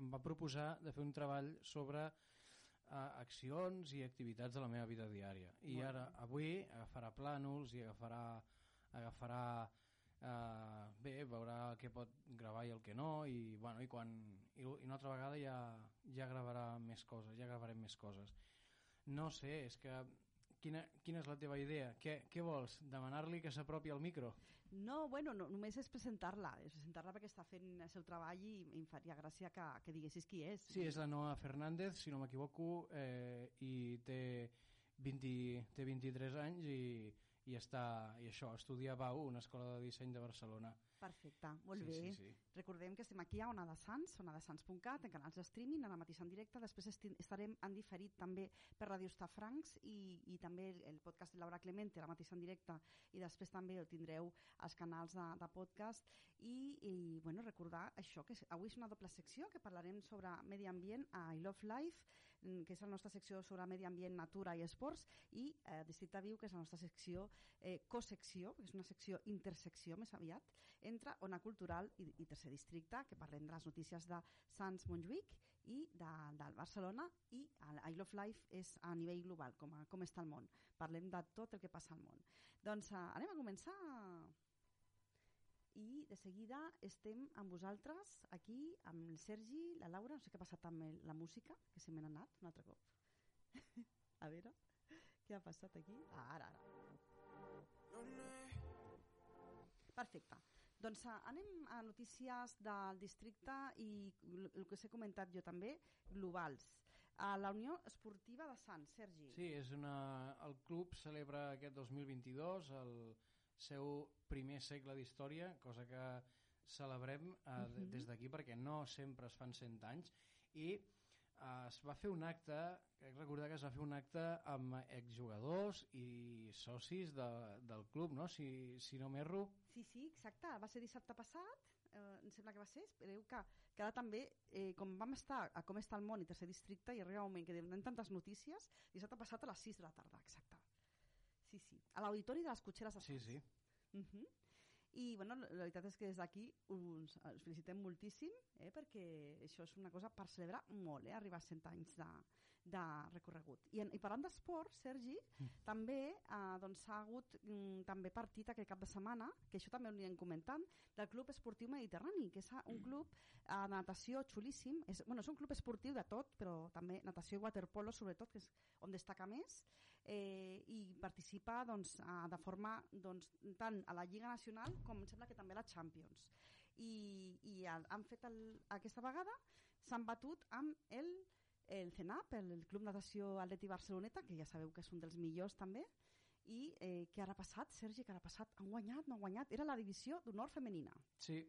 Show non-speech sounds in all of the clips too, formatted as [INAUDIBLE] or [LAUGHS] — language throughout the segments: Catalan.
em va proposar de fer un treball sobre uh, accions i activitats de la meva vida diària. I Molt ara, avui, agafarà plànols i agafarà, agafarà uh, bé, veurà el que pot gravar i el que no, i, bueno, i, quan, i, i una altra vegada ja, ja gravarà més coses, ja gravarem més coses. No sé, és que quina, quina és la teva idea? Què, què vols? Demanar-li que s'apropi al micro? No, bueno, no, només és presentar-la, és presentar-la perquè està fent el seu treball i em faria gràcia que, que diguessis qui és. Sí, és la Noa Fernández, si no m'equivoco, eh, i té, 20, té 23 anys i, i, està, i això, estudia a BAU, una escola de disseny de Barcelona. Perfecte, molt sí, bé. Sí, sí. Recordem que estem aquí a Ona de Sants, onadesans.cat, en canals de streaming, ara mateix en directe, després estarem en diferit també per Ràdio Estafrancs i, i també el, el podcast de Laura Clemente, ara mateix en directe, i després també el tindreu als canals de, de podcast i, i bueno, recordar això, que avui és una doble secció que parlarem sobre medi ambient a I Love Life, que és la nostra secció sobre medi ambient, natura i esports, i eh, Districte Viu, que és la nostra secció eh, cosecció, que és una secció intersecció més aviat, entre Ona Cultural i, i Tercer Districte, que parlem de les notícies de Sants Montjuïc i de, del Barcelona i I Love Life és a nivell global, com, a, com està el món. Parlem de tot el que passa al món. Doncs uh, anem a començar i de seguida estem amb vosaltres aquí, amb el Sergi, la Laura, no sé què ha passat amb la música, que se me n'ha anat un altre cop. [LAUGHS] a veure, què ha passat aquí? Ah, ara, ara. Perfecte. Doncs uh, anem a notícies del districte i el que s'he comentat jo també, globals. A la Unió Esportiva de Sants, Sergi. Sí, és una, el club celebra aquest 2022 el seu primer segle d'història, cosa que celebrem eh, uh Mhm. des d'aquí perquè no sempre es fan 100 anys i eh, es va fer un acte, crec recordar que es va fer un acte amb exjugadors i socis de, del club, no? Si, si no m'erro. Sí, sí, exacte. Va ser dissabte passat, eh, em sembla que va ser. Espereu que, que ara també, eh, com vam estar a com està el món i tercer districte, i arriba un moment que donem tantes notícies, dissabte passat a les 6 de la tarda, exacte. Sí, sí. A l'auditori de les Cotxeres de Sí, Sants. sí. Uh -huh. I bueno, la la veritat és que des d'aquí us, us felicitem moltíssim eh, perquè això és una cosa per celebrar molt, eh, arribar a 100 anys de, de recorregut. I, en, i parlant d'esport, Sergi, Mm. també eh, doncs, ha hagut mm, també partit aquest cap de setmana, que això també ho anirem comentant, del Club Esportiu Mediterrani, que és eh, un club eh, de natació xulíssim. És, bueno, és un club esportiu de tot, però també natació i waterpolo, sobretot, que és on destaca més, eh, i participa doncs, eh, de forma doncs, tant a la Lliga Nacional com em sembla que també a la Champions. I, i han han fet el, aquesta vegada, s'han batut amb el el CENAP, el, Club Natació Atleti Barceloneta, que ja sabeu que és un dels millors també, i eh, què ha passat, Sergi, ara ha passat? Han guanyat, no han guanyat? Era la divisió d'honor femenina. Sí.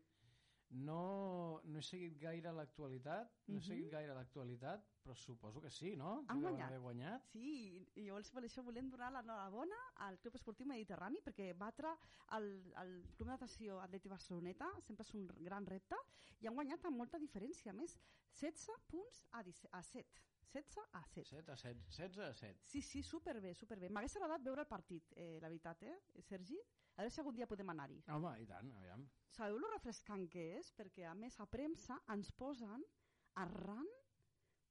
No, no he seguit gaire l'actualitat, no he Mhm. seguit gaire l'actualitat, però suposo que sí, no? Han guanyat. haver guanyat. Sí, i llavors per això volem donar l'enhorabona al Club Esportiu Mediterrani perquè batre el, el Club Natació Atleti Barceloneta sempre és un gran repte i han guanyat amb molta diferència, a més 16 punts a, 17, a 7 16 a 7 7 a 7, 16 a 7. Sí, sí, superbé, superbé. M'hagués agradat veure el partit, eh, la veritat, eh, Sergi? A veure si algun dia podem anar-hi. Home, i tant, aviam. Sabeu lo refrescant que és? Perquè, a més, a premsa ens posen arran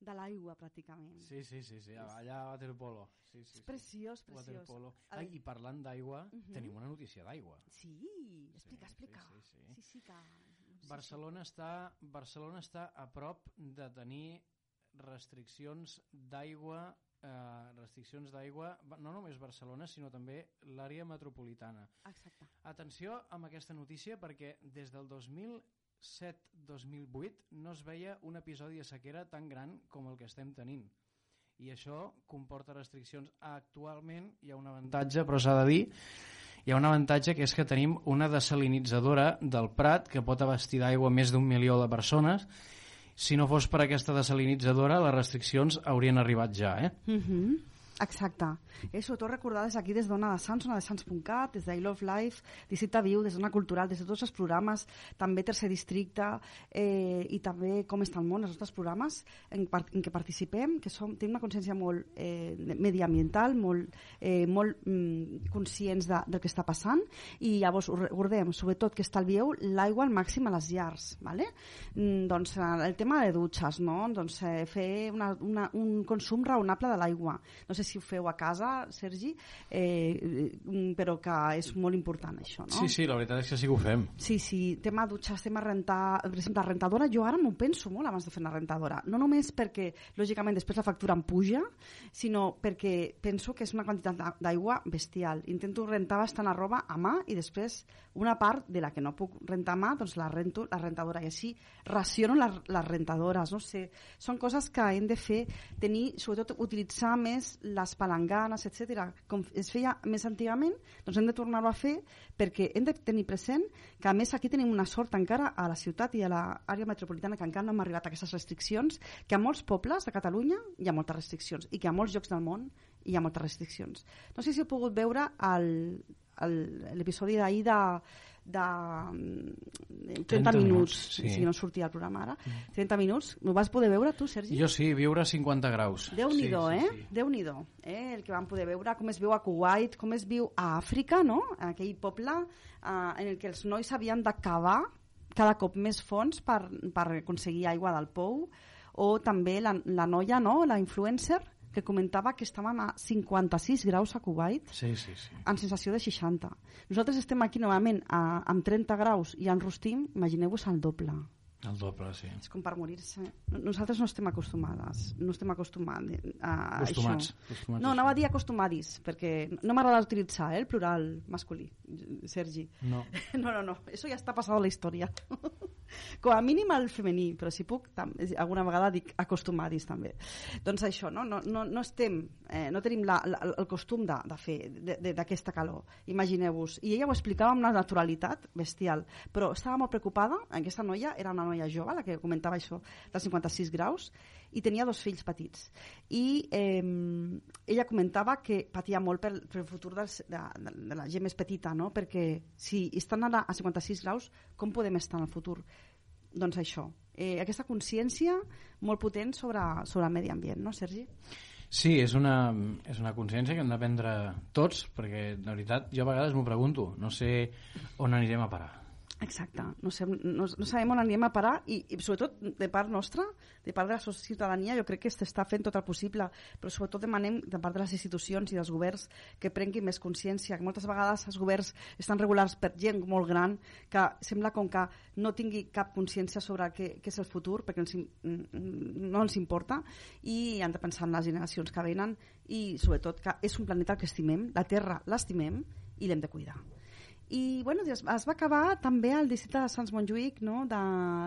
de l'aigua, pràcticament. Sí, sí, sí, sí, allà a waterpolo. Sí, sí, És sí. preciós, preciós. Waterpolo. A Ai, i parlant d'aigua, Mhm. tenim una notícia d'aigua. Sí, explica, Sí, explica. sí, sí, sí. sí, sí que... Barcelona està, Barcelona està a prop de tenir restriccions d'aigua eh, restriccions d'aigua, no només Barcelona, sinó també l'àrea metropolitana. Exacte. Atenció amb aquesta notícia perquè des del 2007-2008 no es veia un episodi de sequera tan gran com el que estem tenint. I això comporta restriccions. Actualment hi ha un avantatge, però s'ha de dir, hi ha un avantatge que és que tenim una desalinitzadora del Prat que pot abastir d'aigua més d'un milió de persones. Si no fos per aquesta desalinitzadora, les restriccions haurien arribat ja, eh? Uh -huh. Exacte. Eh, sobretot recordar des d'aquí, des d'Ona de Sants, Ona de Sants.cat, des d'I Love Life, Districte Viu, des d'Ona Cultural, des de tots els programes, també Tercer Districte eh, i també Com està el món, els nostres programes en, en què participem, que som, tenim una consciència molt eh, mediambiental, molt, eh, molt mm, conscients de, del que està passant i llavors recordem, sobretot, que estalvieu l'aigua al màxim a les llars. ¿vale? Mm, doncs el tema de dutxes, no? doncs, eh, fer una, una, un consum raonable de l'aigua. No sé si ho feu a casa, Sergi, eh, mm, però que és molt important això, no? Sí, sí, la veritat és que sí que ho fem. Sí, sí, tema dutxes, tema rentar... Per exemple, la rentadora, jo ara m'ho penso molt abans de fer una rentadora. No només perquè, lògicament, després la factura em puja, sinó perquè penso que és una quantitat d'aigua bestial. Intento rentar bastant a roba a mà i després una part de la que no puc rentar mà, doncs la rento la rentadora i així raciono les, les rentadores, no sé. Són coses que hem de fer, tenir, sobretot utilitzar més les palanganes, etc. Com es feia més antigament, doncs hem de tornar-ho a fer perquè hem de tenir present que a més aquí tenim una sort encara a la ciutat i a l'àrea metropolitana que encara no hem arribat a aquestes restriccions, que a molts pobles de Catalunya hi ha moltes restriccions i que a molts llocs del món hi ha moltes restriccions. No sé si heu pogut veure l'episodi d'ahir de, de 30, 30 minuts, minuts sí. si no sortia el programa ara, 30 mm. minuts. Ho vas poder veure tu, Sergi? Jo sí, viure a 50 graus. Déu-n'hi-do, sí, eh? Sí, sí. Déu-n'hi-do. Eh? El que vam poder veure, com es viu a Kuwait, com es viu a Àfrica, no? Aquell poble eh, en el que els nois havien d'acabar cada cop més fons per, per aconseguir aigua del pou, o també la, la noia, no? la influencer, que comentava que estàvem a 56 graus a Kuwait sí, sí, sí. en sensació de 60. Nosaltres estem aquí novament a, amb 30 graus i enrostim, imagineu-vos el doble. El doble, sí. És com per morir-se. Nosaltres no estem acostumades, no estem acostumats a Acostumats. això. Acostumats no, anava a dir acostumadis, perquè no m'agrada utilitzar eh, el plural masculí, Sergi. No. [LAUGHS] No, no, no, eso ja està passat a la història. [LAUGHS] Com a mínim el femení, però si puc, alguna vegada dic acostumadis també. Doncs això, no, no, no, no estem, eh, no tenim la, la, el costum de, de fer d'aquesta calor, imagineu-vos. I ella ho explicava amb una naturalitat bestial, però estava molt preocupada, aquesta noia era una noia jove, la que comentava això, dels 56 graus, i tenia dos fills petits. I eh, ella comentava que patia molt pel, pel futur dels, de, de, de la gent més petita, no? perquè si estan ara a 56 graus, com podem estar en el futur? Doncs això, eh, aquesta consciència molt potent sobre, sobre el medi ambient, no, Sergi? Sí, és una, és una consciència que hem de prendre tots, perquè, de veritat, jo a vegades m'ho pregunto, no sé on anirem a parar. Exacte, no, sé, no, no sabem on anirem a parar i, i sobretot de part nostra, de part de la ciutadania, jo crec que s'està fent tot el possible, però sobretot demanem de part de les institucions i dels governs que prenguin més consciència, que moltes vegades els governs estan regulars per gent molt gran que sembla com que no tingui cap consciència sobre què, què és el futur, perquè ens, no ens importa i han de pensar en les generacions que venen i sobretot que és un planeta que estimem, la Terra l'estimem i l'hem de cuidar i bueno, es, es va acabar també el districte de Sants Montjuïc no? de,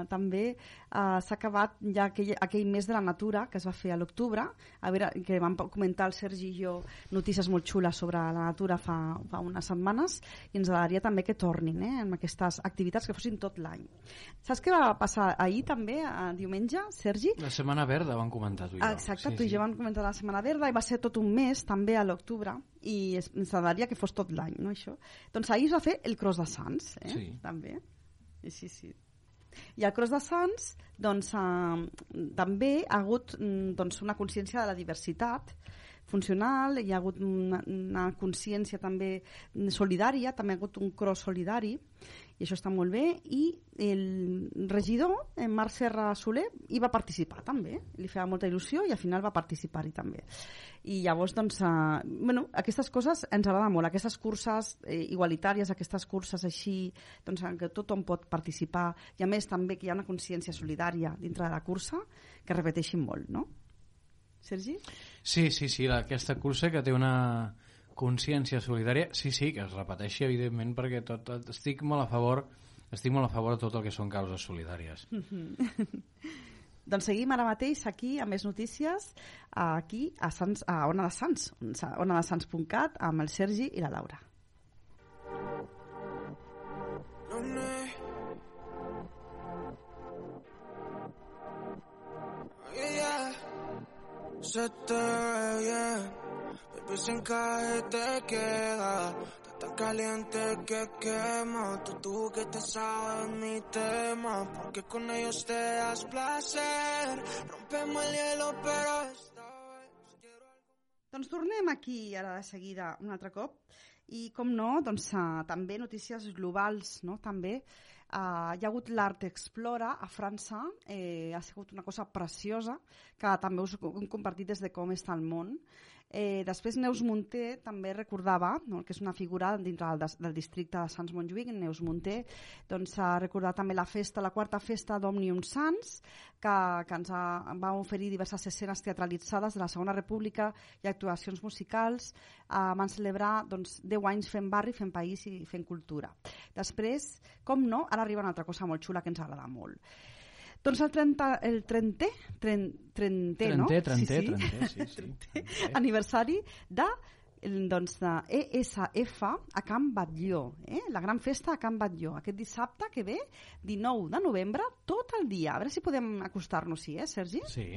també eh, s'ha acabat ja aquell, aquell mes de la natura que es va fer a l'octubre a veure, que vam comentar el Sergi i jo notícies molt xules sobre la natura fa, fa unes setmanes i ens agradaria també que tornin eh, amb aquestes activitats que fossin tot l'any saps què va passar ahir també, a diumenge, Sergi? La Setmana Verda van comentar tu i jo exacte, sí, tu i sí. jo vam comentar la Setmana Verda i va ser tot un mes també a l'octubre i ens agradaria que fos tot l'any, no, això? Doncs ahir es va fer el Cross de Sants, eh? Sí. També. I sí, sí. I el Cross de Sants, doncs, eh, també ha hagut mm, doncs, una consciència de la diversitat funcional, hi ha hagut una, una consciència també solidària, també ha hagut un cross solidari, i això està molt bé i el regidor, en Marc Serra Soler hi va participar també, li feia molta il·lusió i al final va participar-hi també i llavors doncs, eh, bueno, aquestes coses ens agrada molt, aquestes curses eh, igualitàries, aquestes curses així doncs, en què tothom pot participar i a més també que hi ha una consciència solidària dintre de la cursa que repeteixin molt, no? Sergi? Sí, sí, sí, aquesta cursa que té una consciència solidària, sí, sí, que es repeteixi, evidentment, perquè tot, tot, estic molt a favor estic molt a favor de tot el que són causes solidàries. [LAUGHS] doncs seguim ara mateix aquí amb més notícies aquí a, Sants, a Ona de Sants, onadesans.cat amb el Sergi i la Laura. se te ve bien. Baby, sin caer te queda. Tan caliente que quema. Tú, tú que te sabes mi tema. Porque con ellos te das placer. Rompemos el hielo, pero esta vez quiero algo. Doncs tornem aquí ara de seguida un altre cop i com no, doncs uh, també notícies globals, no? També uh, hi ha hagut l'Art Explora a França, eh, ha sigut una cosa preciosa que també us hem compartit des de com està el món. Eh, després Neus Munté també recordava, no, que és una figura dintre del, del districte de Sants Montjuïc, Neus Munté, doncs ha recordat també la festa, la quarta festa d'Òmnium Sants, que, que ens ha, va oferir diverses escenes teatralitzades de la Segona República i actuacions musicals. Eh, van celebrar doncs, 10 anys fent barri, fent país i fent cultura. Després, com no, ara arriba una altra cosa molt xula que ens agrada molt. Doncs el 30, el 30, 30, 30 no? Trenter, trenter, sí, sí. trenter, sí, [LAUGHS] sí. sí. aniversari de doncs, de ESF a Can Batlló, eh? la gran festa a Can Batlló, aquest dissabte que ve, 19 de novembre, tot el dia. A veure si podem acostar-nos-hi, eh, Sergi? Sí.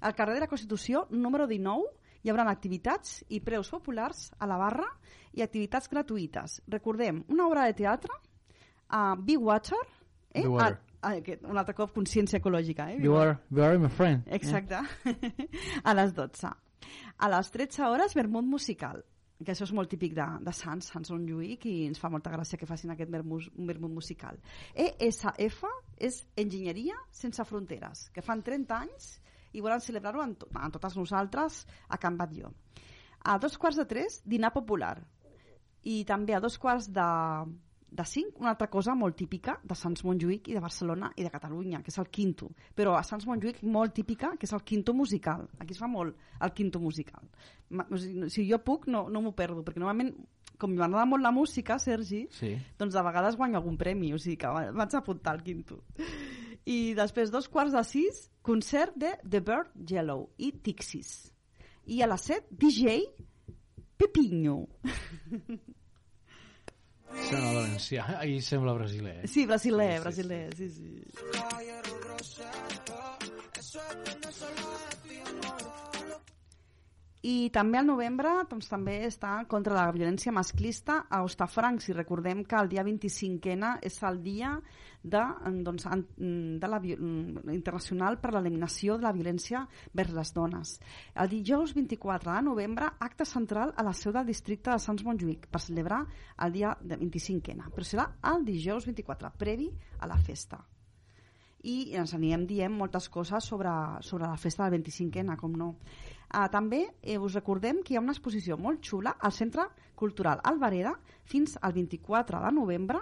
Al carrer de la Constitució, número 19, hi haurà activitats i preus populars a la barra i activitats gratuïtes. Recordem, una obra de teatre a Big Watcher, eh? Beware. A, a, aquest, un altre cop consciència ecològica. Eh? You are, you are my friend. Exacte. [LAUGHS] a les 12. A les 13 hores, vermut musical que això és molt típic de, de Sants, Sants Montjuïc, i ens fa molta gràcia que facin aquest vermut, vermut musical. ESF és Enginyeria Sense Fronteres, que fan 30 anys i volen celebrar-ho amb, to amb totes nosaltres a Can Batlló. A dos quarts de tres, dinar popular. I també a dos quarts de, de cinc, una altra cosa molt típica de Sants Montjuïc i de Barcelona i de Catalunya, que és el quinto. Però a Sants Montjuïc molt típica, que és el quinto musical. Aquí es fa molt el quinto musical. Ma- O sigui, si jo puc, no, no m'ho perdo, perquè normalment, com m'agrada molt la música, Sergi, Sí. doncs de vegades guanyo algun premi, o sigui que va- vaig apuntar al quinto. I després, dos quarts de sis, concert de The Bird Yellow i Tixis. I a les set, DJ Pepinho. [LAUGHS] Sembla valencià. Ahir sembla brasiler. Sí, brasiler, Sí, sí, brasiler, sí, sí. I també al novembre doncs, també està contra la violència masclista a Hostafrancs i recordem que el dia 25ena és el dia de, doncs, an- de la, vi- internacional per l'eliminació de la violència vers les dones. El dijous 24 de novembre, acte central a la seu del districte de Sants Montjuïc per celebrar el dia de 25ena, però serà el dijous 24, previ a la festa i ens anirem dient moltes coses sobre, sobre la festa del 25ena, com no. Uh, també eh, us recordem que hi ha una exposició molt xula al Centre Cultural Alvareda fins al 24 de novembre,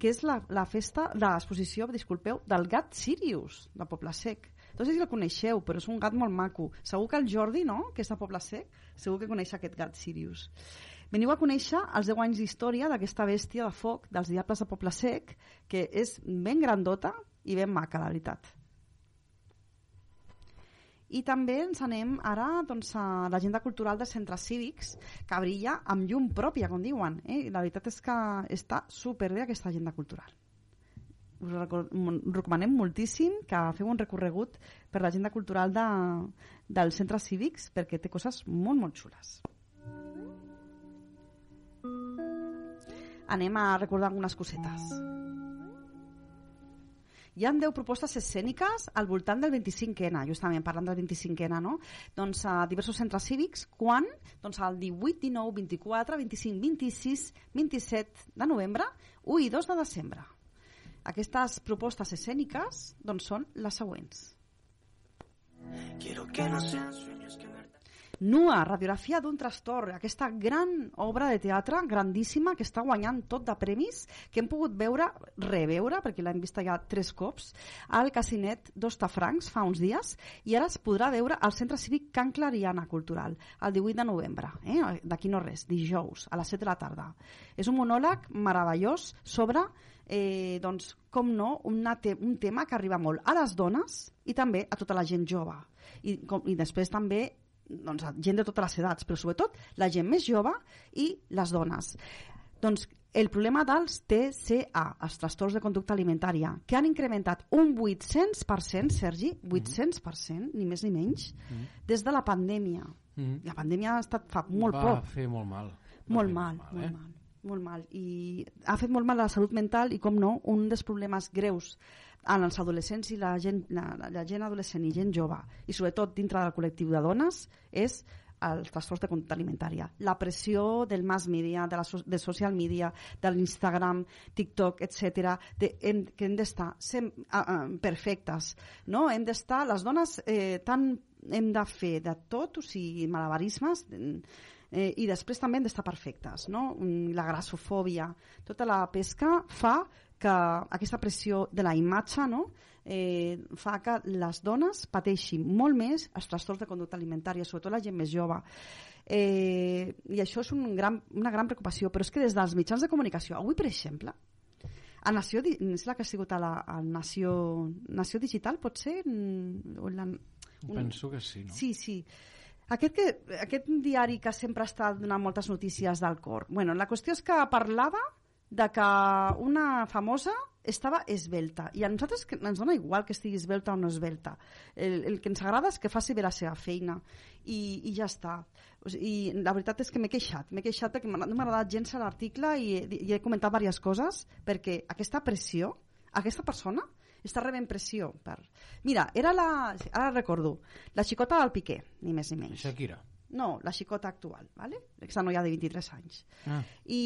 que és la, la festa, l'exposició, disculpeu, del gat Sirius, de Poble Sec. No sé si el coneixeu, però és un gat molt maco. Segur que el Jordi, no?, que és de Poble Sec, segur que coneix aquest gat Sirius. Veniu a conèixer els 10 anys d'història d'aquesta bèstia de foc dels Diables de Poble Sec, que és ben grandota i ben maca, la veritat. I també ens anem ara doncs, a l'agenda cultural de centres cívics, que brilla amb llum pròpia, com diuen. Eh? La veritat és que està superbé aquesta agenda cultural. Us recomanem moltíssim que feu un recorregut per l'agenda cultural de, dels centres cívics perquè té coses molt, molt xules. Anem a recordar algunes cosetes. Hi han 10 propostes escèniques al voltant del 25N, justament parlant del 25N, no? Doncs a diversos centres cívics, quan? Doncs el 18, 19, 24, 25, 26, 27 de novembre, 1 i 2 de desembre. Aquestes propostes escèniques doncs, són les següents. Quiero que no sean sueños que Nua, radiografia d'un trastorn, aquesta gran obra de teatre, grandíssima, que està guanyant tot de premis, que hem pogut veure, reveure, perquè l'hem vista ja tres cops, al Casinet d'Ostafrancs fa uns dies, i ara es podrà veure al Centre Cívic Can Clariana Cultural, el 18 de novembre, eh? d'aquí no res, dijous, a les 7 de la tarda. És un monòleg meravellós sobre eh, doncs, com no, una te un tema que arriba molt a les dones i també a tota la gent jove. I, com, i després també doncs, gent de totes les edats, però sobretot la gent més jove i les dones. Doncs el problema dels TCA, els trastorns de conducta alimentària, que han incrementat un 800%, Sergi, 800%, ni més ni menys, Mm. des de la pandèmia. Mm. La pandèmia ha estat fa molt Va poc. fer molt mal. Va Molt fer mal, eh? molt mal, molt mal. I ha fet molt mal a la salut mental i, com no, un dels problemes greus en els adolescents i la gent, la, la, gent adolescent i gent jove, i sobretot dintre del col·lectiu de dones, és els trastorns de conducta alimentària. La pressió del mass media, de, la, so- de social media, de l'Instagram, TikTok, etc. De, hem, que hem d'estar perfectes. No? Hem d'estar, les dones eh, tant hem de fer de tot, o sigui, malabarismes, eh, i després també hem d'estar perfectes. No? Mm, La grassofòbia, tota la pesca fa que aquesta pressió de la imatge no? eh, fa que les dones pateixin molt més els trastorns de conducta alimentària, sobretot la gent més jove. Eh, I això és un gran, una gran preocupació, però és que des dels mitjans de comunicació, avui, per exemple, a Nació, és la que ha sigut a la a Nació, Nació Digital, pot ser? Mm, la, un- Penso que sí, no? Sí, sí. Aquest, que, aquest diari que sempre està donant moltes notícies del cor. Bueno, la qüestió és que parlava de que una famosa estava esbelta i a nosaltres que ens dona igual que estigui esbelta o no esbelta el, el que ens agrada és que faci bé la seva feina. I, i ja està. O sigui, i la veritat és que m'he queixat. M'he queixat m'ha- no m'ha agradat gens l'article i, i he comentat diverses coses perquè aquesta pressió, aquesta persona està rebent pressió per... Mira, era la... Ara recordo, la xicota del Piqué, ni més ni menys. Shakira. No, la xicota actual, ¿vale? aquesta noia de 23 anys. Ah. I,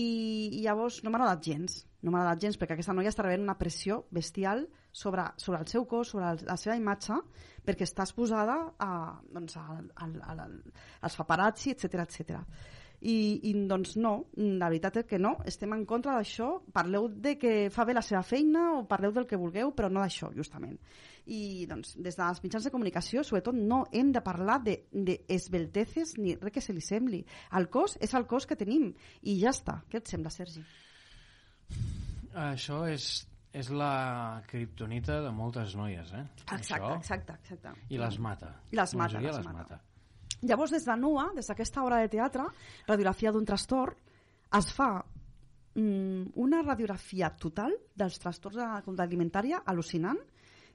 i llavors no m'ha agradat gens, no m'ha agradat gens, perquè aquesta noia està rebent una pressió bestial sobre, sobre el seu cos, sobre el, la seva imatge, perquè està exposada a, doncs, a, a, a, a, als paparazzi, etc etc. I, I doncs no, la veritat és que no, estem en contra d'això, parleu de que fa bé la seva feina o parleu del que vulgueu, però no d'això, justament. I doncs, des dels mitjans de comunicació, sobretot, no hem de parlar d'esbelteces ni res que se li sembli. El cos és el cos que tenim i ja està. Què et sembla, Sergi? Això és, és la criptonita de moltes noies, eh? Exacte, Això. exacte, exacte. I les mata. I les mata, les les mata. mata. Llavors, des de NUA, des d'aquesta obra de teatre, Radiografia d'un trastorn, es fa mm, una radiografia total dels trastorns de conducta alimentària al·lucinant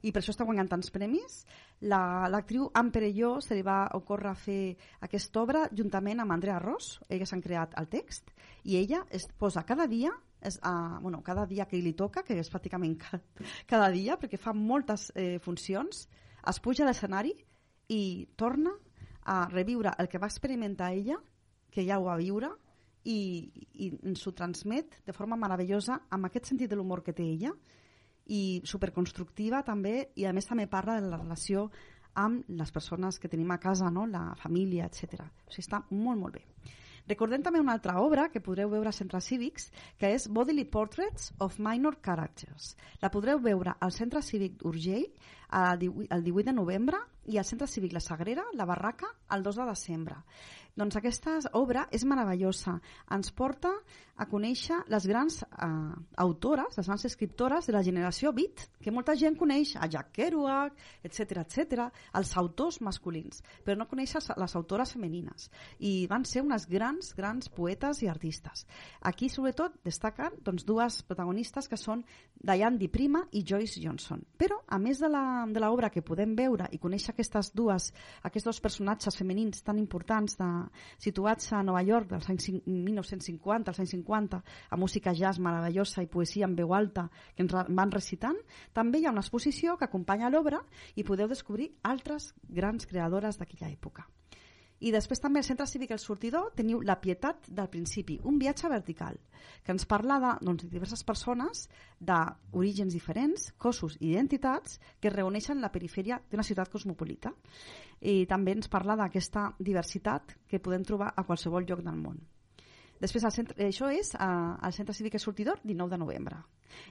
i per això està guanyant tants premis. La- L'actriu la, Anne Perelló se li va ocórrer fer aquesta obra juntament amb Andrea Ross, elles han creat el text, i ella es posa cada dia és, uh, bueno, cada dia que li toca, que és pràcticament cada, cada dia, perquè fa moltes eh, funcions, es puja a l'escenari i torna a reviure el que va experimentar ella, que ja ho va viure, i, i ens ho transmet de forma meravellosa amb aquest sentit de l'humor que té ella i superconstructiva també i a més també parla de la relació amb les persones que tenim a casa, no? la família, etc. O sigui, està molt, molt bé. Recordem també una altra obra que podreu veure a Centres Cívics, que és Bodily Portraits of Minor Characters. La podreu veure al Centre Cívic d'Urgell el 18 el 18 de novembre i al Centre Cívic La Sagrera, la Barraca, el 2 de desembre. Doncs aquesta obra és meravellosa. Ens porta a conèixer les grans eh, autores, les grans escriptores de la generació Beat, que molta gent coneix, a Jack Kerouac, etc etc, els autors masculins, però no coneix les autores femenines. I van ser unes grans, grans poetes i artistes. Aquí, sobretot, destaquen doncs, dues protagonistes que són Diane Di Prima i Joyce Johnson. Però, a més de la- de l'obra que podem veure i conèixer aquestes dues, aquests dos personatges femenins tan importants de, situats a Nova York dels anys cin- 1950, als anys 50, a música jazz meravellosa i poesia en veu alta que ens van recitant, també hi ha una exposició que acompanya l'obra i podeu descobrir altres grans creadores d'aquella època. I després també al Centre Cívic El Sortidor teniu La Pietat del Principi, un viatge vertical, que ens parla de doncs, diverses persones d'orígens diferents, cossos i identitats que es reuneixen a la perifèria d'una ciutat cosmopolita. I també ens parla d'aquesta diversitat que podem trobar a qualsevol lloc del món. Després, al centre, això és eh, al Centre Cívic El Sortidor, 19 de novembre.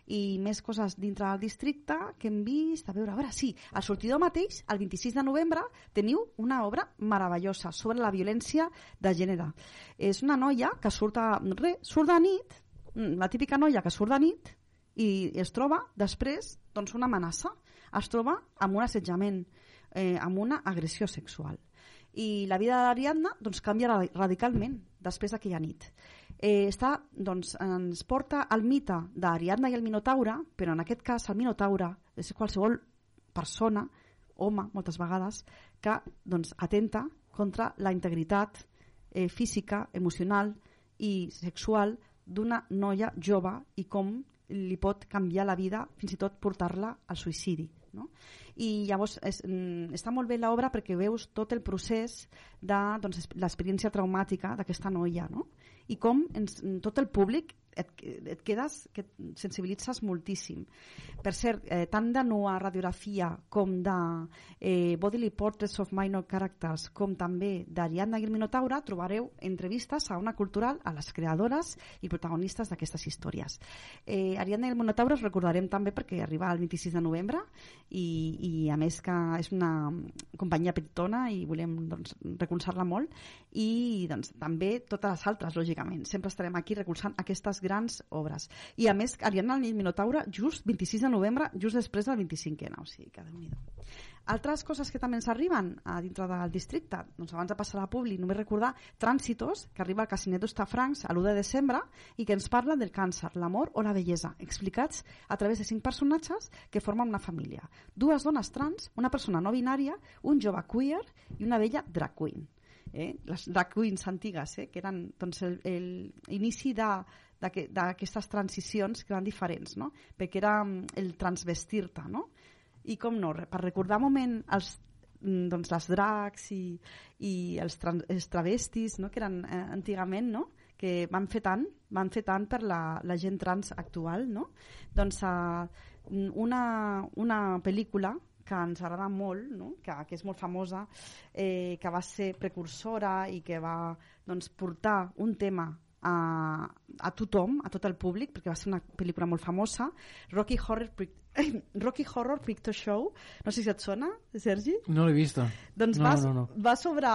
I més coses dintre del districte que hem vist, a veure, a veure, sí, al Sortidor mateix, el 26 de novembre, teniu una obra meravellosa sobre la violència de gènere. És una noia que surt, a, re, surt de nit, mm, la típica noia que surt de nit i es troba després doncs, una amenaça, es troba amb un assetjament, eh, amb una agressió sexual i la vida d'Ariadna doncs, canvia ra- radicalment després d'aquella nit. eh, està, doncs, ens porta al mite d'Ariadna i el Minotaure, però en aquest cas el Minotaure és qualsevol persona, home, moltes vegades, que doncs, atenta contra la integritat eh, física, emocional i sexual d'una noia jove i com li pot canviar la vida, fins i tot portar-la al suïcidi. No? I llavors és, mm, està molt bé l'obra perquè veus tot el procés de doncs, l'experiència traumàtica d'aquesta noia no? i com ens, tot el públic et, et quedes, que et sensibilitzes moltíssim. Per cert, eh, tant de nua radiografia com de eh, Bodily Portraits of Minor Characters com també d'Ariadna i el Minotaure trobareu entrevistes a una cultural a les creadores i protagonistes d'aquestes històries. Eh, Ariadna i el Minotaure us recordarem també perquè arriba el 26 de novembre i, i a més que és una companyia petitona i volem doncs, recolzar-la molt i doncs, també totes les altres, lògicament. Sempre estarem aquí recolzant aquestes grans obres. I a més, Ariadna i Minotaure just 26 de novembre, just després del 25è. O sigui que déu nhi altres coses que també ens arriben a dintre del districte, doncs abans de passar a la Publi, només recordar Trànsitos, que arriba al Casinet d'Ostafrancs a l'1 de desembre i que ens parla del càncer, l'amor o la bellesa, explicats a través de cinc personatges que formen una família. Dues dones trans, una persona no binària, un jove queer i una vella drag queen. Eh? Les drag queens antigues, eh? que eren doncs, l'inici de, d'aquestes transicions que eren diferents, no? perquè era mm, el transvestir-te, no? i com no, per recordar un moment els, mm, doncs les dracs i, i els, trans, els travestis no? que eren eh, antigament no? que van fer tant, van fer tant per la, la gent trans actual no? doncs eh, una, una pel·lícula que ens agrada molt, no? que, que és molt famosa, eh, que va ser precursora i que va doncs, portar un tema a, a tothom, a tot el públic, perquè va ser una pel·lícula molt famosa, Rocky Horror Rocky Horror Picture Show, no sé si et sona, Sergi? No l'he vista. Doncs no, va, no, no. va sobre,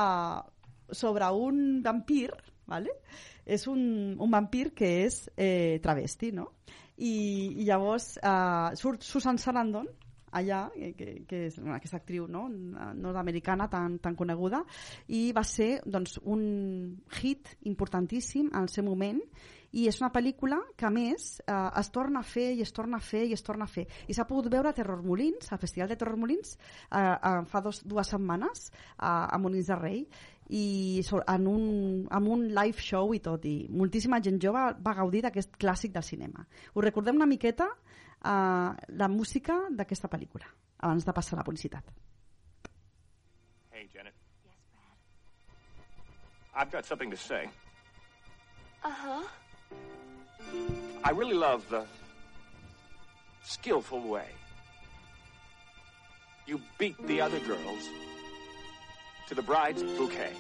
sobre un vampir, ¿vale? és un, un vampir que és eh, travesti, no? I, i llavors eh, surt Susan Sarandon, allà, que, que és una, aquesta actriu no? nord-americana tan, tan coneguda, i va ser doncs, un hit importantíssim en el seu moment i és una pel·lícula que a més eh, es torna a fer i es torna a fer i es torna a fer i s'ha pogut veure a Terror Molins al Festival de Terror Molins eh, eh, fa dos, dues setmanes a, a Molins de Rei i en un, amb un live show i tot i moltíssima gent jove va gaudir d'aquest clàssic del cinema us recordem una miqueta eh, la música d'aquesta pel·lícula abans de passar a la publicitat. Hey Janet. Yes, Brad I've got something to say. Uh-huh. I really love the skillful way you beat the other girls to the bride's bouquet.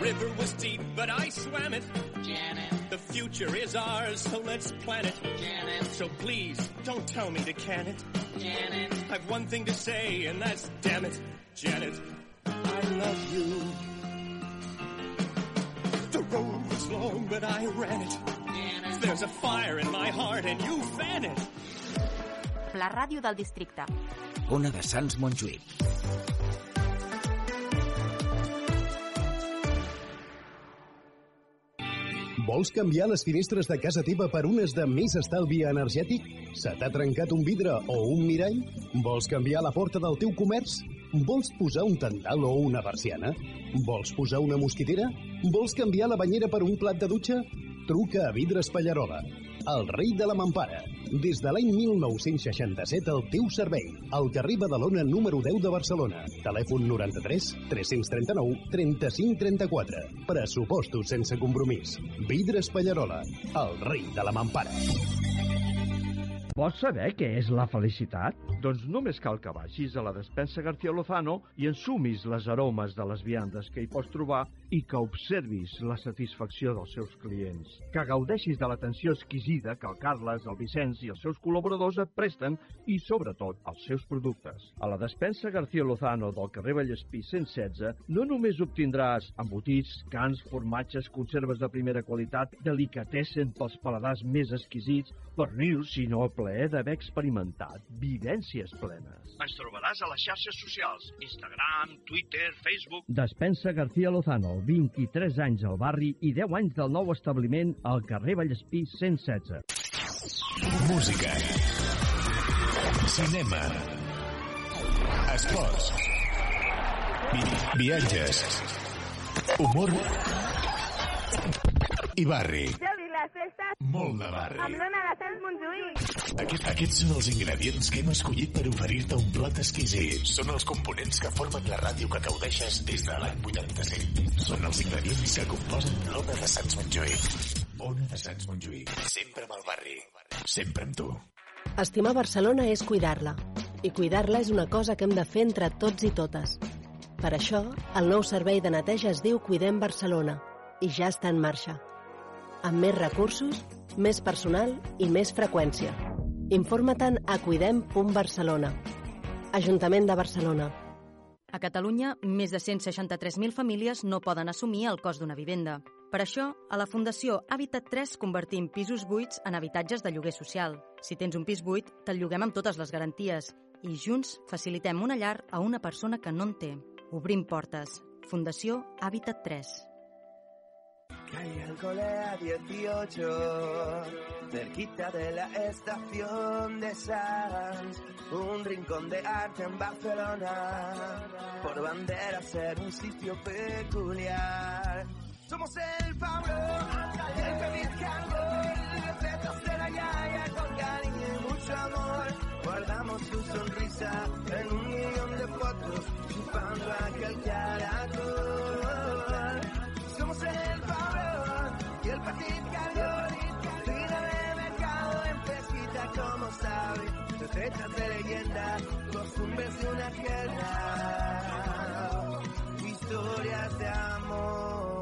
River was deep, but I swam it. Janet, The future is ours, so let's plan it. Janet, So please, don't tell me to can it. Janet, I've one thing to say, and that's damn it, Janet, I love you. The road was long, but I ran it. Janet. There's a fire in my heart, and you fan it. La ràdio del districte. Ona de Sants Montjuïc. Vols canviar les finestres de casa teva per unes de més estalvi energètic? Se t'ha trencat un vidre o un mirall? Vols canviar la porta del teu comerç? Vols posar un tendal o una persiana? Vols posar una mosquitera? Vols canviar la banyera per un plat de dutxa? Truca a Vidres Pallarola, el rei de la mampara. Des de l'any 1967 al teu servei. Al carrer Badalona número 10 de Barcelona. Telèfon 93 339 35 34. Pressupostos sense compromís. Vidres Pallarola, el rei de la mampara. Vols saber què és la felicitat? Doncs només cal que vagis a la despensa García Lozano i ensumis les aromes de les viandes que hi pots trobar i que observis la satisfacció dels seus clients. Que gaudeixis de l'atenció exquisida que el Carles, el Vicenç i els seus col·laboradors et presten i, sobretot, els seus productes. A la despensa García Lozano del carrer Vallespí 116 no només obtindràs embotits, cans, formatges, conserves de primera qualitat, delicatessen pels paladars més exquisits, pernils, sinó el plaer d'haver experimentat vivències plenes. Ens trobaràs a les xarxes socials, Instagram, Twitter, Facebook... Despensa García Lozano, 23 anys al barri i 10 anys del nou establiment al carrer Vallespí 116. Música. Cinema. Esports. Vi viatges. Humor. I barri. Jordi, les festes... Molt de barri. Amb l'Ona de Sants Montjuïc. Aquest, aquests són els ingredients que hem escollit per oferir-te un plat exquisit. Són els components que formen la ràdio que gaudeixes des de l'any 87. Són els ingredients que composen l'Ona de Sants Montjuïc. Ona de Sants Montjuïc. Sempre amb el barri. Sempre amb tu. Estimar Barcelona és cuidar-la. I cuidar-la és una cosa que hem de fer entre tots i totes. Per això, el nou servei de neteja es diu Cuidem Barcelona i ja està en marxa. Amb més recursos, més personal i més freqüència. Informa-te'n a cuidem.barcelona. Ajuntament de Barcelona. A Catalunya, més de 163.000 famílies no poden assumir el cost d'una vivenda. Per això, a la Fundació Habitat 3 convertim pisos buits en habitatges de lloguer social. Si tens un pis buit, te'l lloguem amb totes les garanties i junts facilitem una llar a una persona que no en té. Obrim portes. Fundació Habitat 3. Caí al a 18, cerquita de la estación de Sanz, un rincón de arte en Barcelona, por bandera ser un sitio peculiar. Somos el Pablo, el feliz Carlos, recetas de la Yaya con cariño y mucho amor. Guardamos su sonrisa en un millón de fotos, chupando aquel caracol. Recetas de leyenda, costumbres de una tierra, historias de amor.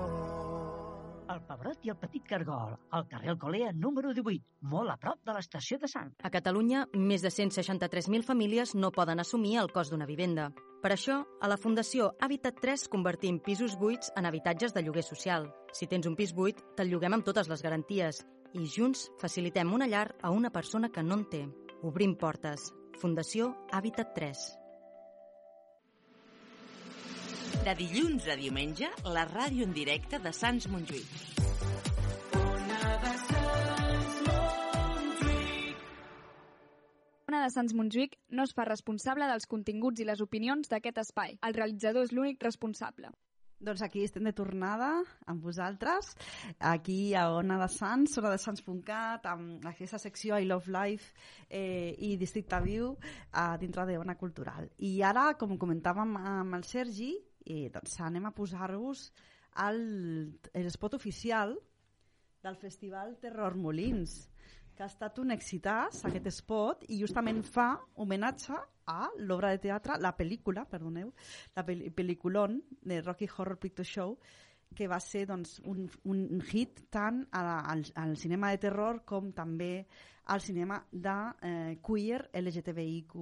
El Pebrot i el Petit Cargol, al carrer Alcolea número 18, molt a prop de l'estació de Sant. A Catalunya, més de 163.000 famílies no poden assumir el cost d'una vivenda. Per això, a la Fundació Habitat 3 convertim pisos buits en habitatges de lloguer social. Si tens un pis buit, te'l lloguem amb totes les garanties i junts facilitem una llar a una persona que no en té. Obrim portes. Fundació Habitat 3. De dilluns a diumenge, la ràdio en directe de Sants Montjuïc. Ona de Sants Montjuïc no es fa responsable dels continguts i les opinions d'aquest espai. El realitzador és l'únic responsable. Doncs aquí estem de tornada amb vosaltres, aquí a Ona de Sants, onadesans.cat, amb aquesta secció I Love Life eh, i Districte Viu eh, dintre de Ona Cultural. I ara, com comentàvem amb el Sergi, eh, doncs anem a posar-vos l'espot oficial del Festival Terror Molins que ha estat un exitàs, aquest spot, i justament fa homenatge a l'obra de teatre, la pel·lícula, perdoneu, la pel pel·lículon de Rocky Horror Picture Show, que va ser doncs, un, un hit tant a, al, al cinema de terror com també al cinema de eh, queer LGTBIQ+,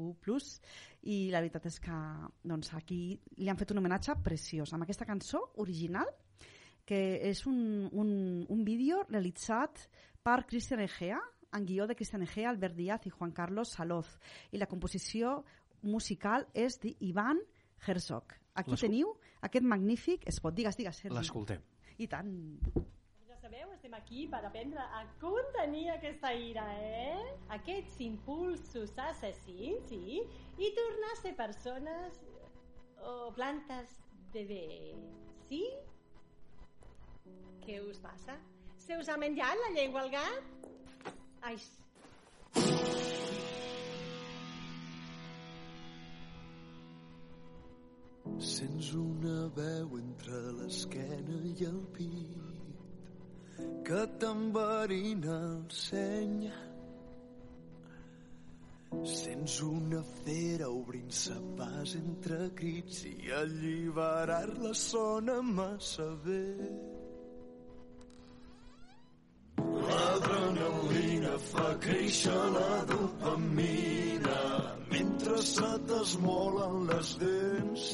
i la veritat és que doncs, aquí li han fet un homenatge preciós amb aquesta cançó original, que és un, un, un vídeo realitzat per Christian Egea, en guió de Cristian Egea, Albert Díaz i Juan Carlos Saloz. I la composició musical és d'Ivan Herzog. Aquí teniu aquest magnífic spot. Digues, digues, Sergi. L'escoltem. I tant. Ja sabeu, estem aquí per aprendre a contenir aquesta ira, eh? Aquests impulsos assassins, sí? I tornar a ser persones o plantes de bé, sí? Què us passa? Se us ha menjat la llengua al gat? Ai, Sents una veu entre l'esquena i el pit que t'enverina el seny. Sents una fera obrint-se pas entre crits i alliberar-la sona massa bé. L'adrenalina fa créixer la dopamina mentre se t'esmolen les dents.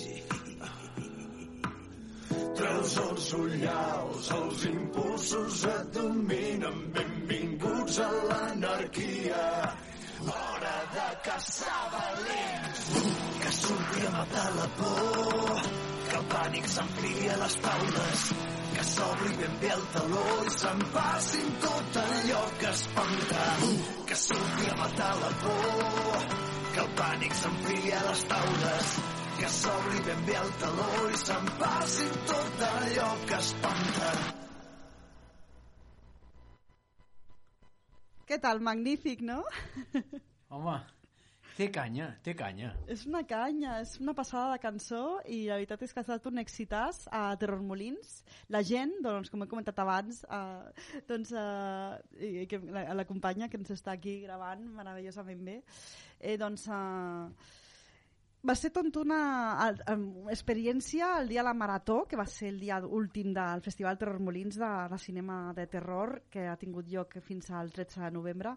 Treus els ullals, els impulsos et dominen. Benvinguts a l'anarquia. Hora de caçar valents. Que surti a matar la por. Que el pànic s'ampliï a les taules. Que s'obri ben bé el taló i s'empassin tot allò que espanta. Que surti a matar la por. Que el pànic s'ampliï a les taules que s'obri ben bé el taló i s'empassi tot allò que espanta. Què tal? Magnífic, no? Home, té canya, té canya. És una canya, és una passada de cançó i la veritat és que ha estat un excitàs a Terrormolins. La gent, doncs, com he comentat abans, eh, doncs, eh, que, la, la companya que ens està aquí gravant meravellosament bé, eh, doncs, eh, va ser tot una experiència el dia de la Marató, que va ser el dia últim del Festival Terror Molins de, de cinema de terror, que ha tingut lloc fins al 13 de novembre,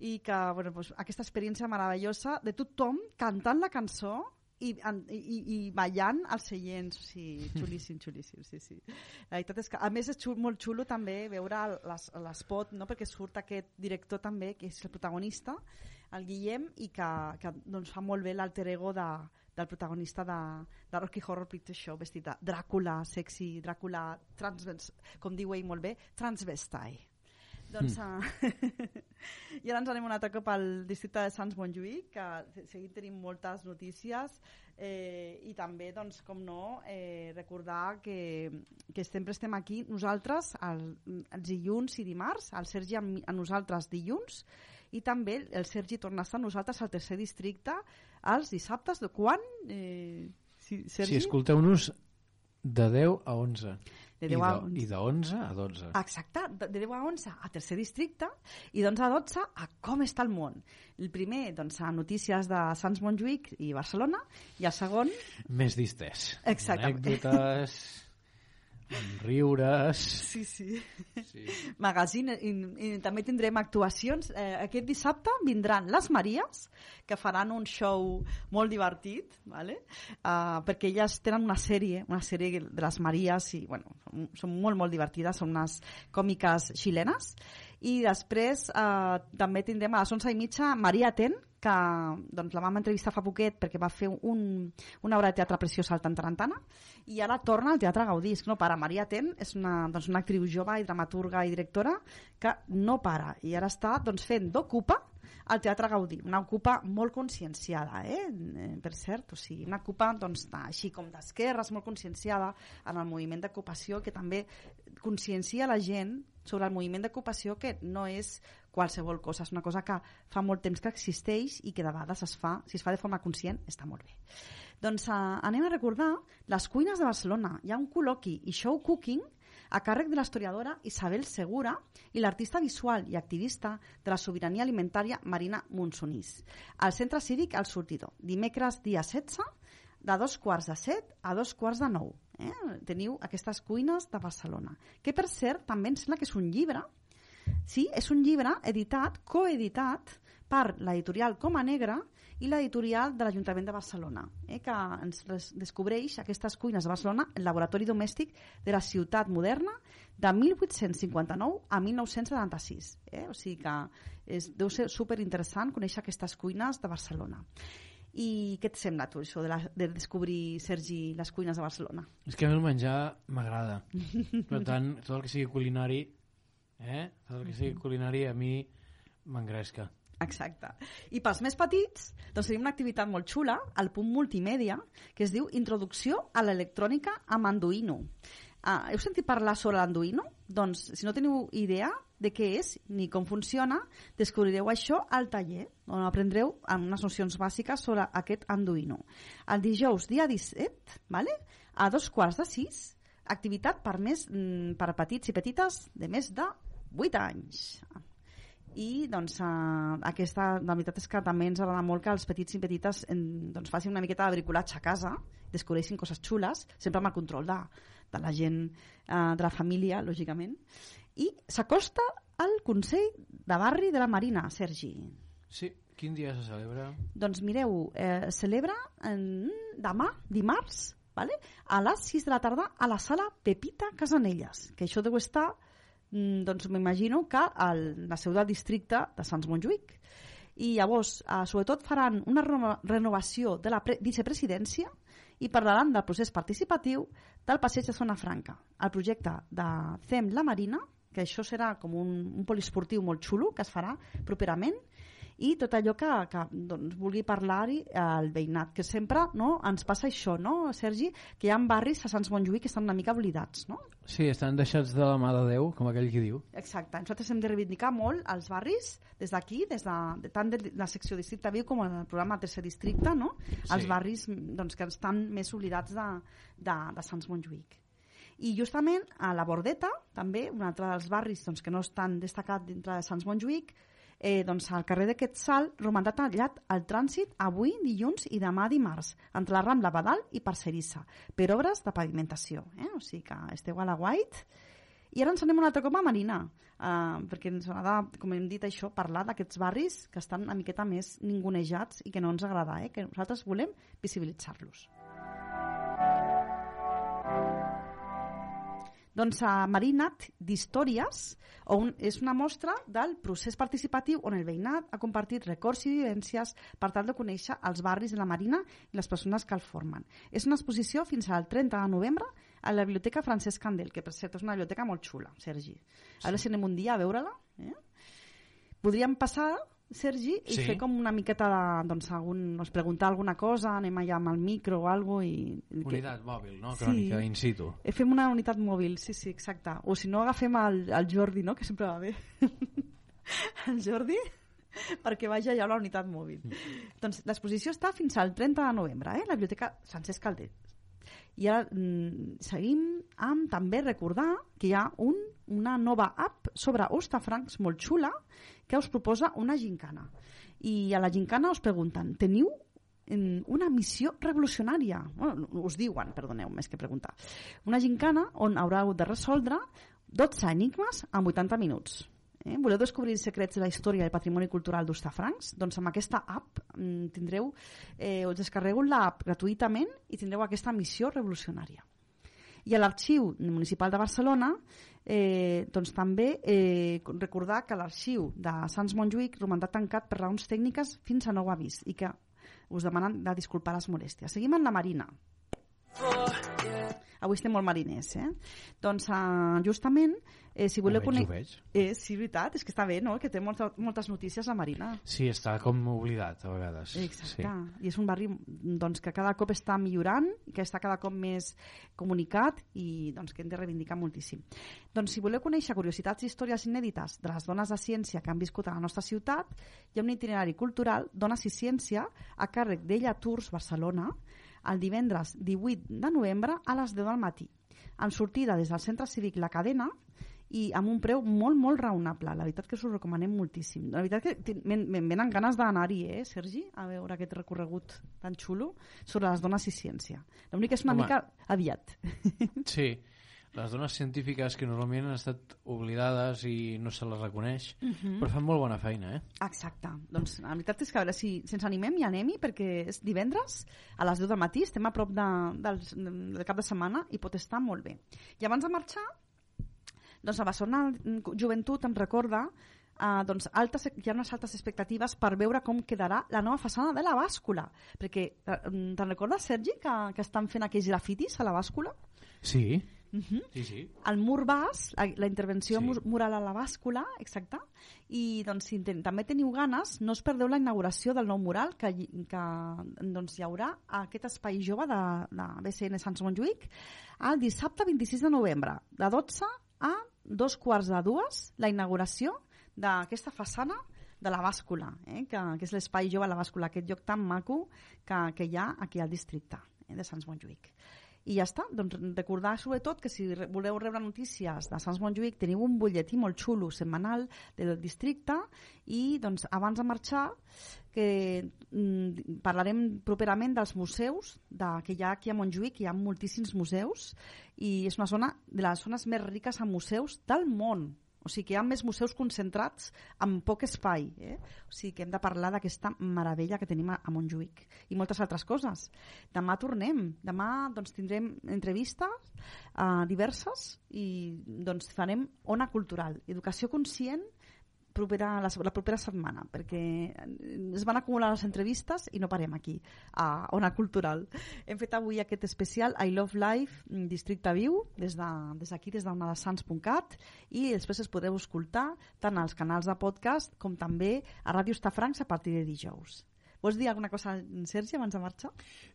i que, bueno, pues, aquesta experiència meravellosa de tothom cantant la cançó i, i, i ballant als seients, o sigui, [LAUGHS] xulíssim, xulíssim, sí, sí. La veritat és que, a més, és xul, molt xulo també veure l'espot, no?, perquè surt aquest director també, que és el protagonista, el Guillem, i que, que doncs, fa molt bé l'alter ego de, del protagonista de, de Rocky Horror Picture Show, vestit de Dràcula, sexy, Dràcula, transvens, com diu ell molt bé, transvestai. Doncs, mm. uh, [LAUGHS] i ara ens anem un altre cop al districte de Sants Montjuïc, que seguim tenim moltes notícies eh, i també, doncs, com no, eh, recordar que, que sempre estem aquí nosaltres el, els dilluns i dimarts, el Sergi a, a nosaltres dilluns i també el Sergi torna a estar nosaltres al tercer districte els dissabtes de quan? Eh, si, Sergi? si escolteu-nos de 10 a 11 de 10 I, a de, 11. I de 11 a 12. Exacte, de 10 a 11 a tercer districte i d'11 a 12 a com està el món. El primer, doncs, a notícies de Sants Montjuïc i Barcelona i el segon... Més distès. Exacte. Anècdotes [LAUGHS] riures... Sí, sí. sí. Magazine. I, I també tindrem actuacions. Eh, aquest dissabte vindran les Maries, que faran un show molt divertit, ¿vale? Uh, perquè elles tenen una sèrie, una sèrie de les Maries, i bueno, són molt, molt divertides, són unes còmiques xilenes. I després eh, també tindrem a les 11 i mitja Maria Ten, que doncs, la vam entrevistar fa poquet perquè va fer un, una obra de teatre preciosa al Tantarantana i ara torna al Teatre Gaudí. No para. Maria Ten és una, doncs, una actriu jove i dramaturga i directora que no para i ara està doncs, fent d'ocupa al Teatre Gaudí, una ocupa molt conscienciada, eh? eh per cert, o sigui, una ocupa doncs, així com d'esquerres, molt conscienciada en el moviment d'ocupació, que també consciencia la gent sobre el moviment d'ocupació que no és qualsevol cosa, és una cosa que fa molt temps que existeix i que de vegades es fa, si es fa de forma conscient, està molt bé. Doncs uh, anem a recordar les cuines de Barcelona. Hi ha un col·loqui i show cooking a càrrec de l'historiadora Isabel Segura i l'artista visual i activista de la sobirania alimentària Marina Monsonís. Al Centre Cívic El Sortidor, dimecres dia 16, de dos quarts de set a dos quarts de nou. Eh? Teniu aquestes cuines de Barcelona. Que, per cert, també em sembla que és un llibre Sí, és un llibre editat, coeditat per l'editorial Coma Negra i l'editorial de l'Ajuntament de Barcelona, eh, que ens descobreix aquestes cuines de Barcelona, el laboratori domèstic de la ciutat moderna de 1859 a 1976. Eh? O sigui que és, deu ser superinteressant conèixer aquestes cuines de Barcelona. I què et sembla tu, això de, la, de descobrir, Sergi, les cuines de Barcelona? És que a mi el menjar m'agrada. Per tant, tot el que sigui culinari eh? Tot el que sigui culinari a mi m'engresca. Exacte. I pels més petits, doncs tenim una activitat molt xula, al punt multimèdia, que es diu Introducció a l'electrònica amb Anduino. Ah, heu sentit parlar sobre l'Anduino? Doncs, si no teniu idea de què és ni com funciona, descobrireu això al taller, on aprendreu amb unes nocions bàsiques sobre aquest Anduino. El dijous, dia 17, vale? a dos quarts de sis, activitat per, més, mm, per petits i petites de més de 8 anys. I doncs, uh, aquesta, la veritat és que també ens agrada molt que els petits i petites en, doncs, facin una miqueta de bricolatge a casa, descobreixin coses xules, sempre amb el control de, de la gent, uh, de la família, lògicament, i s'acosta al Consell de Barri de la Marina, Sergi. Sí, quin dia se celebra? Doncs mireu, eh, celebra en, demà, dimarts, vale? a les 6 de la tarda a la sala Pepita Casanelles, que això deu estar doncs m'imagino que el, la seu del districte de Sants Montjuïc. I llavors, eh, sobretot, faran una reno renovació de la vicepresidència i parlaran del procés participatiu del passeig de Zona Franca. El projecte de CEM La Marina, que això serà com un, un poliesportiu molt xulo que es farà properament, i tot allò que, que doncs, vulgui parlar-hi al veïnat, que sempre no, ens passa això, no, Sergi? Que hi ha barris a Sants Montjuïc que estan una mica oblidats, no? Sí, estan deixats de la mà de Déu, com aquell qui diu. Exacte. Nosaltres hem de reivindicar molt els barris des d'aquí, des de, de, tant de la secció Districte Viu com el programa Tercer Districte, no? Sí. Els barris doncs, que estan més oblidats de, de, de Sants Montjuïc. I justament a la Bordeta, també, un altre dels barris doncs, que no és tan destacat dintre de Sants Montjuïc, eh, doncs al carrer de Quetzal romandrà tallat el trànsit avui, dilluns i demà dimarts, entre la Rambla Badal i Parcerissa, per obres de pavimentació. Eh? O sigui que esteu a la White. I ara ens anem un altre cop a Marina, eh, perquè ens agrada, com hem dit això, parlar d'aquests barris que estan una miqueta més ningunejats i que no ens agrada, eh? que nosaltres volem visibilitzar-los. Doncs a Marinat d'Històries, on és una mostra del procés participatiu on el veïnat ha compartit records i vivències per tal de conèixer els barris de la Marina i les persones que el formen. És una exposició fins al 30 de novembre a la Biblioteca Francesc Candel, que per cert és una biblioteca molt xula, Sergi. A veure si anem un dia a veure-la. Eh? Podríem passar Sergi, i Sí. fer com una miqueta de, doncs, algun, doncs, preguntar alguna cosa, anem allà amb el micro o alguna i... Unitat mòbil, no? Crònica in situ. Eh, Fem una unitat mòbil, sí, sí, exacte. O si no, agafem el, el Jordi, no?, que sempre va bé. [LAUGHS] el Jordi, perquè vagi allà a la unitat mòbil. Doncs l'exposició està fins al 30 de novembre, eh? la Biblioteca Francesc Calder. I ara mm, seguim amb també recordar que hi ha un, una nova app sobre Ostafrancs molt xula que us proposa una gincana. I a la gincana us pregunten, teniu mm, una missió revolucionària. Bueno, us diuen, perdoneu, més que preguntar. Una gincana on haureu de resoldre 12 enigmes en 80 minuts. Eh? Voleu descobrir els secrets de la història i el patrimoni cultural d'Ostafrancs? Doncs amb aquesta app mm, tindreu, eh, us descarregueu l'app gratuïtament i tindreu aquesta missió revolucionària. I a l'Arxiu Municipal de Barcelona eh, doncs també eh, recordar que l'arxiu de Sants Montjuïc romandrà tancat per raons tècniques fins a nou avís i que us demanen de disculpar les molèsties. Seguim en la Marina. Avui estem molt mariners, eh? Doncs uh, justament, eh, si voleu conèixer... Eh, sí, veritat, és que està bé, no?, que té molta, moltes notícies la Marina. Sí, està com oblidat a vegades. Exacte. I és un barri doncs, que cada cop està millorant, que està cada cop més comunicat i doncs, que hem de reivindicar moltíssim. Doncs si voleu conèixer curiositats i històries inèdites de les dones de ciència que han viscut a la nostra ciutat, hi ha un itinerari cultural Dones i Ciència a càrrec d'Ella Tours Barcelona el divendres 18 de novembre a les 10 del matí, amb sortida des del Centre Cívic La Cadena i amb un preu molt, molt raonable. La veritat que us ho recomanem moltíssim. La veritat que me'n venen ganes d'anar-hi, eh, Sergi? A veure aquest recorregut tan xulo sobre les dones i ciència. L'únic que és una Home. mica aviat. Sí, les dones científiques que normalment han estat oblidades i no se les reconeix, Mhm. però fan molt bona feina, eh? Exacte. Doncs la veritat és que a veure si, si ens animem i anem-hi perquè és divendres a les 10 del matí, estem a prop de, del, del cap de setmana i pot estar molt bé. I abans de marxar, doncs la Barcelona Joventut em recorda Uh, doncs altes, hi ha unes altes expectatives per veure com quedarà la nova façana de la bàscula perquè eh, te'n recordes Sergi que, que estan fent aquells grafitis a la bàscula? Sí, Mhm. sí, sí. el mur bas, la, la intervenció Sí. mural a la bàscula, exacte, i doncs, si ten, també teniu ganes, no us perdeu la inauguració del nou mural que, que doncs, hi haurà a aquest espai jove de, de BCN Sants Montjuïc el dissabte 26 de novembre, de 12 a dos quarts de dues, la inauguració d'aquesta façana de la bàscula, eh? que, que és l'espai jove a la bàscula, aquest lloc tan maco que, que hi ha aquí al districte eh? de Sants Montjuïc. I ja està, doncs recordar sobretot que si voleu rebre notícies de Sants Montjuïc teniu un butlletí molt xulo setmanal del districte. I doncs abans de marxar que mm, parlarem properament dels museus de, que hi ha aquí a Montjuïc, hi ha moltíssims museus. I és una zona de les zones més riques en museus del món. O sigui que hi ha més museus concentrats en poc espai. Eh? O sigui que hem de parlar d'aquesta meravella que tenim a, Montjuïc i moltes altres coses. Demà tornem. Demà doncs, tindrem entrevistes uh, diverses i doncs, farem Ona Cultural, Educació Conscient propera, la, la propera setmana, perquè es van acumular les entrevistes i no parem aquí, a Ona Cultural. Hem fet avui aquest especial I Love Life, mm, Districte Viu, des d'aquí, de, des, d'onadesans.cat, i després es podreu escoltar tant als canals de podcast com també a Ràdio Estafrancs a partir de dijous. Vols dir alguna cosa, Sergi, abans de marxar?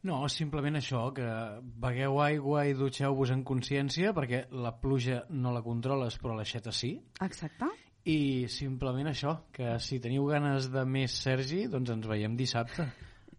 No, simplement això, que begueu aigua i dutxeu-vos en consciència, perquè la pluja no la controles, però l'aixeta sí. Exacte. I simplement això, que si teniu ganes de més Sergi, doncs ens veiem dissabte.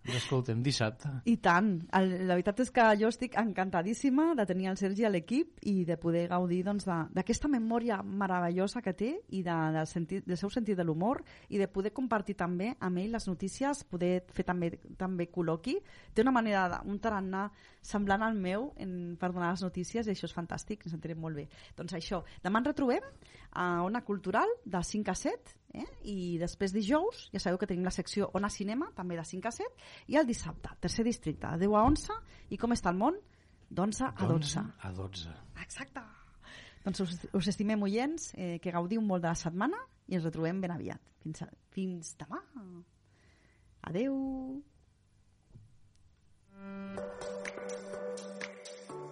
Ens escoltem dissabte. I tant. El, la veritat és que jo estic encantadíssima de tenir el Sergi a l'equip i de poder gaudir doncs, de- d'aquesta doncs, memòria meravellosa que té i de, del, sentit, del seu sentit de l'humor i de poder compartir també amb ell les notícies, poder fer també, també col·loqui. Té una manera, de, un tarannà semblant al meu en, per donar les notícies i això és fantàstic, ens sentirem molt bé. Doncs això, demà ens retrobem a Ona Cultural de 5 a 7 eh? i després dijous ja sabeu que tenim la secció Ona Cinema també de 5 a 7 i el dissabte, tercer districte de 10 a 11 i com està el món? d'11 a 12 a 12. exacte doncs us, us estimem oients eh, que gaudiu molt de la setmana i ens retrobem ben aviat fins, a, fins demà adeu